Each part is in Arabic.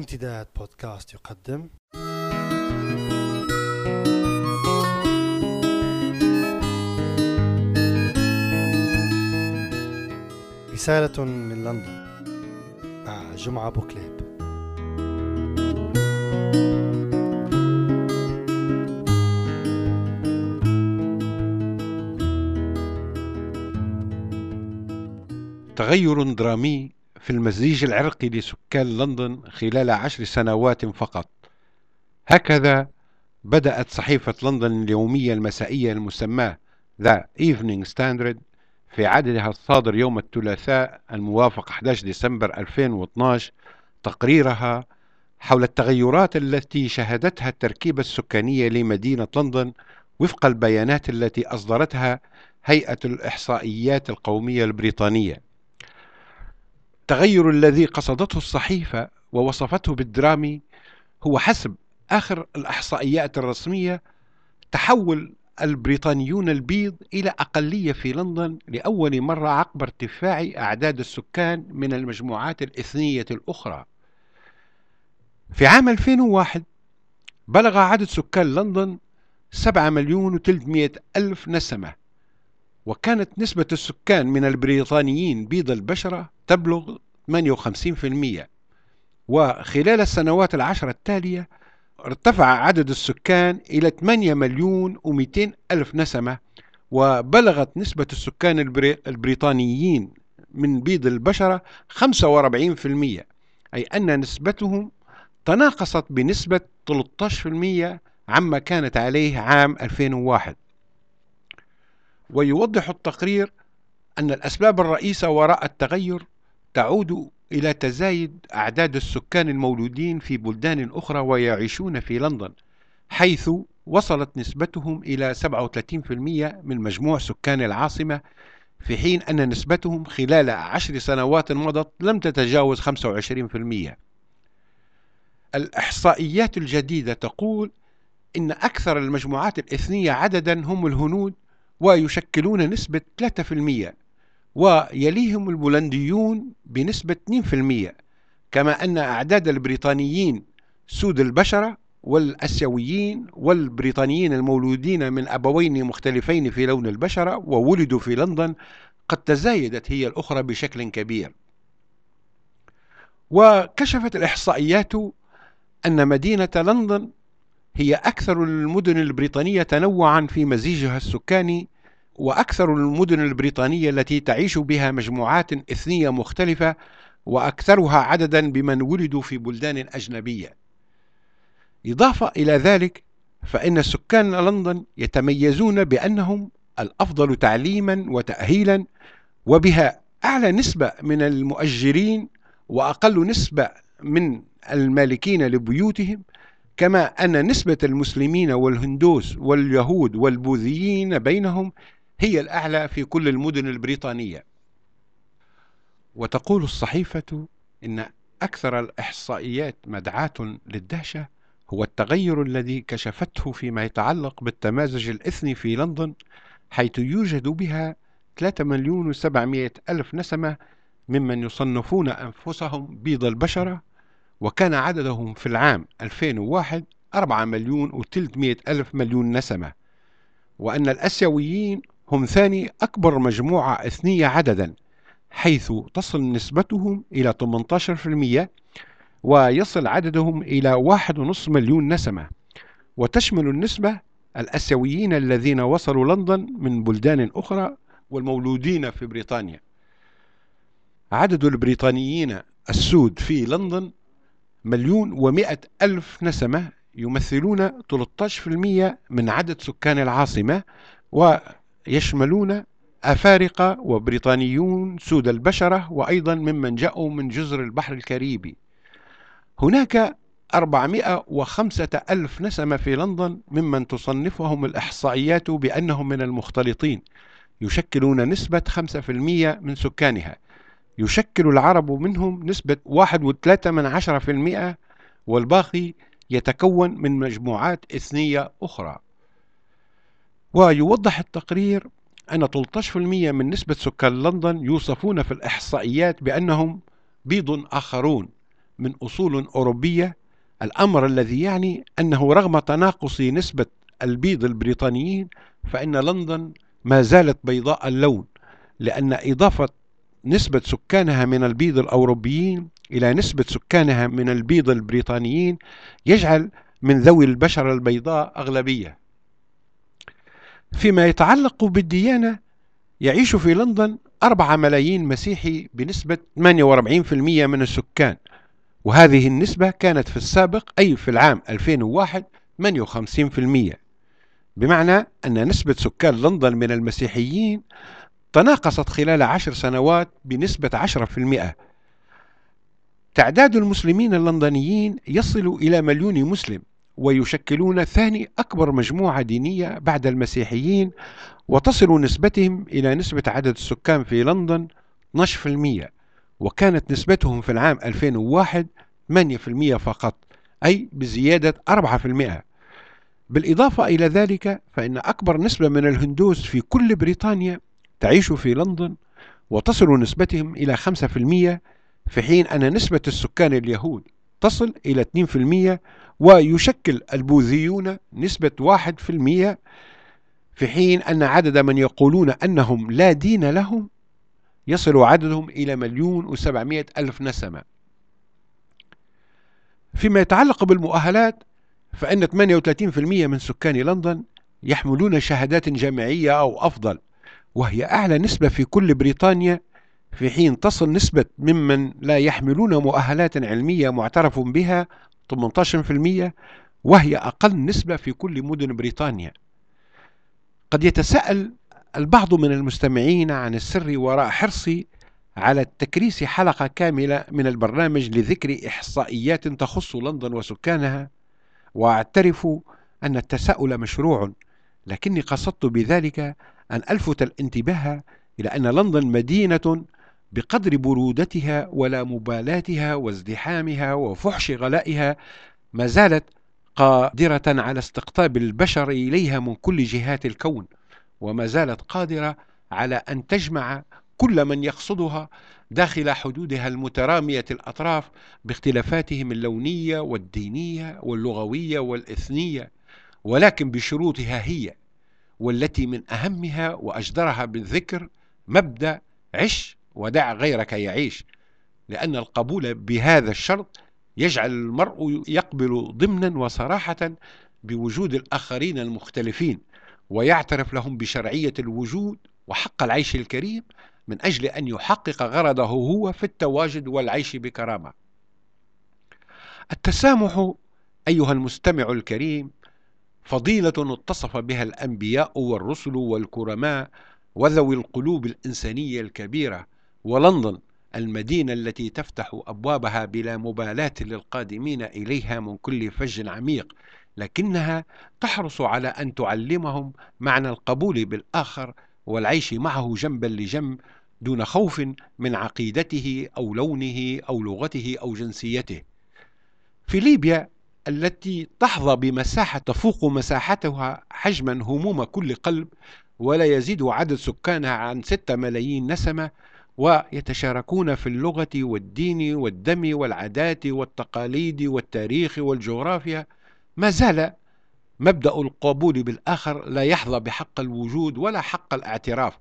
امتداد بودكاست يقدم. رسالة من لندن. مع جمعة بوكليب. تغير درامي في المزيج العرقي لسكان لندن خلال عشر سنوات فقط. هكذا بدأت صحيفة لندن اليومية المسائية المسماة The Evening Standard في عددها الصادر يوم الثلاثاء الموافق 11 ديسمبر 2012 تقريرها حول التغيرات التي شهدتها التركيبة السكانية لمدينة لندن وفق البيانات التي أصدرتها هيئة الإحصائيات القومية البريطانية. التغير الذي قصدته الصحيفة ووصفته بالدرامي هو حسب آخر الإحصائيات الرسمية تحول البريطانيون البيض إلى أقلية في لندن لأول مرة عقب ارتفاع أعداد السكان من المجموعات الإثنية الأخرى. في عام 2001 بلغ عدد سكان لندن 7 مليون و300 ألف نسمة. وكانت نسبة السكان من البريطانيين بيض البشرة تبلغ 58% وخلال السنوات العشر التالية ارتفع عدد السكان إلى 8 مليون و200 ألف نسمة وبلغت نسبة السكان البريطانيين من بيض البشرة 45% أي أن نسبتهم تناقصت بنسبة 13% عما كانت عليه عام 2001 ويوضح التقرير أن الأسباب الرئيسة وراء التغير تعود إلى تزايد أعداد السكان المولودين في بلدان أخرى ويعيشون في لندن حيث وصلت نسبتهم إلى 37% من مجموع سكان العاصمة في حين أن نسبتهم خلال عشر سنوات مضت لم تتجاوز 25% الإحصائيات الجديدة تقول إن أكثر المجموعات الإثنية عددا هم الهنود ويشكلون نسبة 3% ويليهم البولنديون بنسبة 2% كما أن أعداد البريطانيين سود البشرة والأسيويين والبريطانيين المولودين من أبوين مختلفين في لون البشرة وولدوا في لندن قد تزايدت هي الأخرى بشكل كبير. وكشفت الإحصائيات أن مدينة لندن هي أكثر المدن البريطانية تنوعا في مزيجها السكاني وأكثر المدن البريطانية التي تعيش بها مجموعات إثنية مختلفة وأكثرها عددا بمن ولدوا في بلدان أجنبية. إضافة إلى ذلك فإن سكان لندن يتميزون بأنهم الأفضل تعليما وتأهيلا وبها أعلى نسبة من المؤجرين وأقل نسبة من المالكين لبيوتهم كما أن نسبة المسلمين والهندوس واليهود والبوذيين بينهم هي الأعلى في كل المدن البريطانية. وتقول الصحيفة إن أكثر الإحصائيات مدعاة للدهشة هو التغير الذي كشفته فيما يتعلق بالتمازج الإثني في لندن حيث يوجد بها 3 مليون و700 ألف نسمة ممن يصنفون أنفسهم بيض البشرة وكان عددهم في العام 2001 4 مليون و300 ألف مليون نسمة وأن الأسيويين هم ثاني أكبر مجموعة إثنية عددا حيث تصل نسبتهم إلى 18% ويصل عددهم إلى 1.5 مليون نسمة. وتشمل النسبة الأسيويين الذين وصلوا لندن من بلدان أخرى والمولودين في بريطانيا. عدد البريطانيين السود في لندن مليون ومئة ألف نسمة يمثلون 13% من عدد سكان العاصمة ويشملون أفارقة وبريطانيون سود البشرة وأيضا ممن جاءوا من جزر البحر الكاريبي. هناك 405 ألف نسمة في لندن ممن تصنفهم الإحصائيات بأنهم من المختلطين يشكلون نسبة 5% من سكانها. يشكل العرب منهم نسبة 1.3 والباقي يتكون من مجموعات إثنية أخرى. ويوضح التقرير أن 13% من نسبة سكان لندن يوصفون في الإحصائيات بأنهم بيض آخرون من أصول أوروبية. الأمر الذي يعني أنه رغم تناقص نسبة البيض البريطانيين فإن لندن ما زالت بيضاء اللون لأن إضافة نسبة سكانها من البيض الأوروبيين إلى نسبة سكانها من البيض البريطانيين يجعل من ذوي البشرة البيضاء أغلبية. فيما يتعلق بالديانة يعيش في لندن أربعة ملايين مسيحي بنسبة 48% من السكان. وهذه النسبة كانت في السابق أي في العام 2001 58% بمعنى أن نسبة سكان لندن من المسيحيين تناقصت خلال عشر سنوات بنسبة 10% تعداد المسلمين اللندنيين يصل إلى مليون مسلم ويشكلون ثاني أكبر مجموعة دينية بعد المسيحيين وتصل نسبتهم إلى نسبة عدد السكان في لندن 12% وكانت نسبتهم في العام 2001 8% فقط أي بزيادة 4% بالإضافة إلى ذلك فإن أكبر نسبة من الهندوس في كل بريطانيا تعيش في لندن وتصل نسبتهم إلى 5% في حين أن نسبة السكان اليهود تصل إلى 2% ويشكل البوذيون نسبة 1% في حين أن عدد من يقولون أنهم لا دين لهم يصل عددهم إلى مليون وسبعمائة ألف نسمة. فيما يتعلق بالمؤهلات فإن 38% من سكان لندن يحملون شهادات جامعية أو أفضل. وهي أعلى نسبة في كل بريطانيا في حين تصل نسبة ممن لا يحملون مؤهلات علمية معترف بها 18% وهي أقل نسبة في كل مدن بريطانيا. قد يتساءل البعض من المستمعين عن السر وراء حرصي على التكريس حلقة كاملة من البرنامج لذكر إحصائيات تخص لندن وسكانها وأعترف أن التساؤل مشروع. لكني قصدت بذلك أن ألفت الانتباه إلى أن لندن مدينة بقدر برودتها ولا مبالاتها وازدحامها وفحش غلائها ما زالت قادرة على استقطاب البشر إليها من كل جهات الكون وما زالت قادرة على أن تجمع كل من يقصدها داخل حدودها المترامية الأطراف باختلافاتهم اللونية والدينية واللغوية والإثنية ولكن بشروطها هي. والتي من أهمها وأجدرها بالذكر مبدأ عش ودع غيرك يعيش. لأن القبول بهذا الشرط يجعل المرء يقبل ضمنا وصراحة بوجود الآخرين المختلفين ويعترف لهم بشرعية الوجود وحق العيش الكريم من أجل أن يحقق غرضه هو في التواجد والعيش بكرامة. التسامح أيها المستمع الكريم فضيلة اتصف بها الأنبياء والرسل والكرماء وذوي القلوب الإنسانية الكبيرة ولندن المدينة التي تفتح أبوابها بلا مبالاة للقادمين إليها من كل فج عميق لكنها تحرص على أن تعلمهم معنى القبول بالآخر والعيش معه جنبا لجنب دون خوف من عقيدته أو لونه أو لغته أو جنسيته. في ليبيا التي تحظى بمساحة تفوق مساحتها حجما هموم كل قلب ولا يزيد عدد سكانها عن 6 ملايين نسمة ويتشاركون في اللغة والدين والدم والعادات والتقاليد والتاريخ والجغرافيا. ما زال مبدأ القبول بالآخر لا يحظى بحق الوجود ولا حق الاعتراف.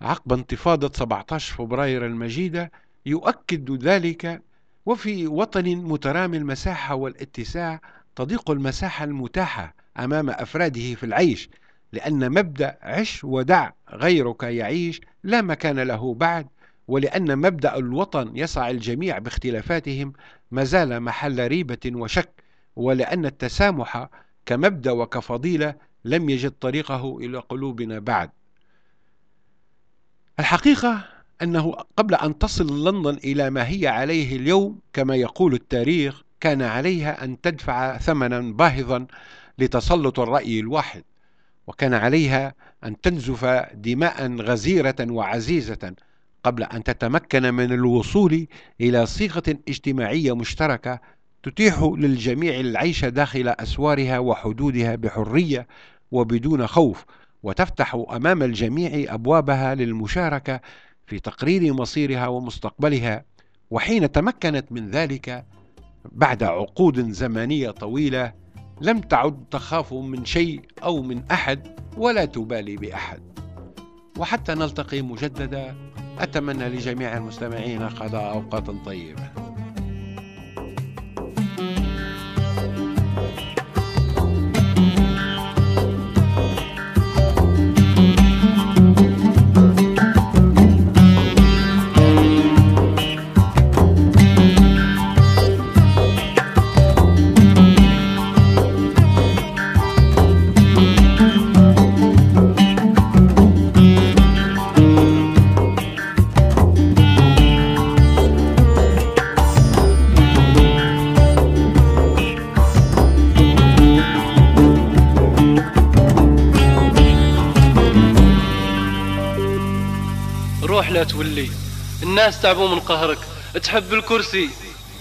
عقب انتفاضة 17 فبراير المجيدة يؤكد ذلك وفي وطن مترامي المساحة والاتساع تضيق المساحة المتاحة أمام أفراده في العيش لأن مبدأ عش ودع غيرك يعيش لا مكان له بعد ولأن مبدأ الوطن يسع الجميع باختلافاتهم ما زال محل ريبة وشك ولأن التسامح كمبدأ وكفضيلة لم يجد طريقه إلى قلوبنا بعد. الحقيقة أنه قبل أن تصل لندن إلى ما هي عليه اليوم كما يقول التاريخ كان عليها أن تدفع ثمنا باهظا لتسلط الرأي الواحد وكان عليها أن تنزف دماء غزيرة وعزيزة قبل أن تتمكن من الوصول إلى صيغة اجتماعية مشتركة تتيح للجميع العيش داخل أسوارها وحدودها بحرية وبدون خوف وتفتح أمام الجميع أبوابها للمشاركة في تقرير مصيرها ومستقبلها وحين تمكنت من ذلك بعد عقود زمنية طويلة لم تعد تخاف من شيء أو من أحد ولا تبالي بأحد. وحتى نلتقي مجددا أتمنى لجميع المستمعين قضاء أوقات طيبة. روح لا تولي. الناس تعبوا من قهرك. تحب الكرسي.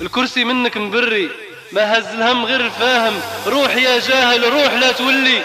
الكرسي منك مبري. ما هز الهم غير الفاهم. روح يا جاهل روح لا تولي.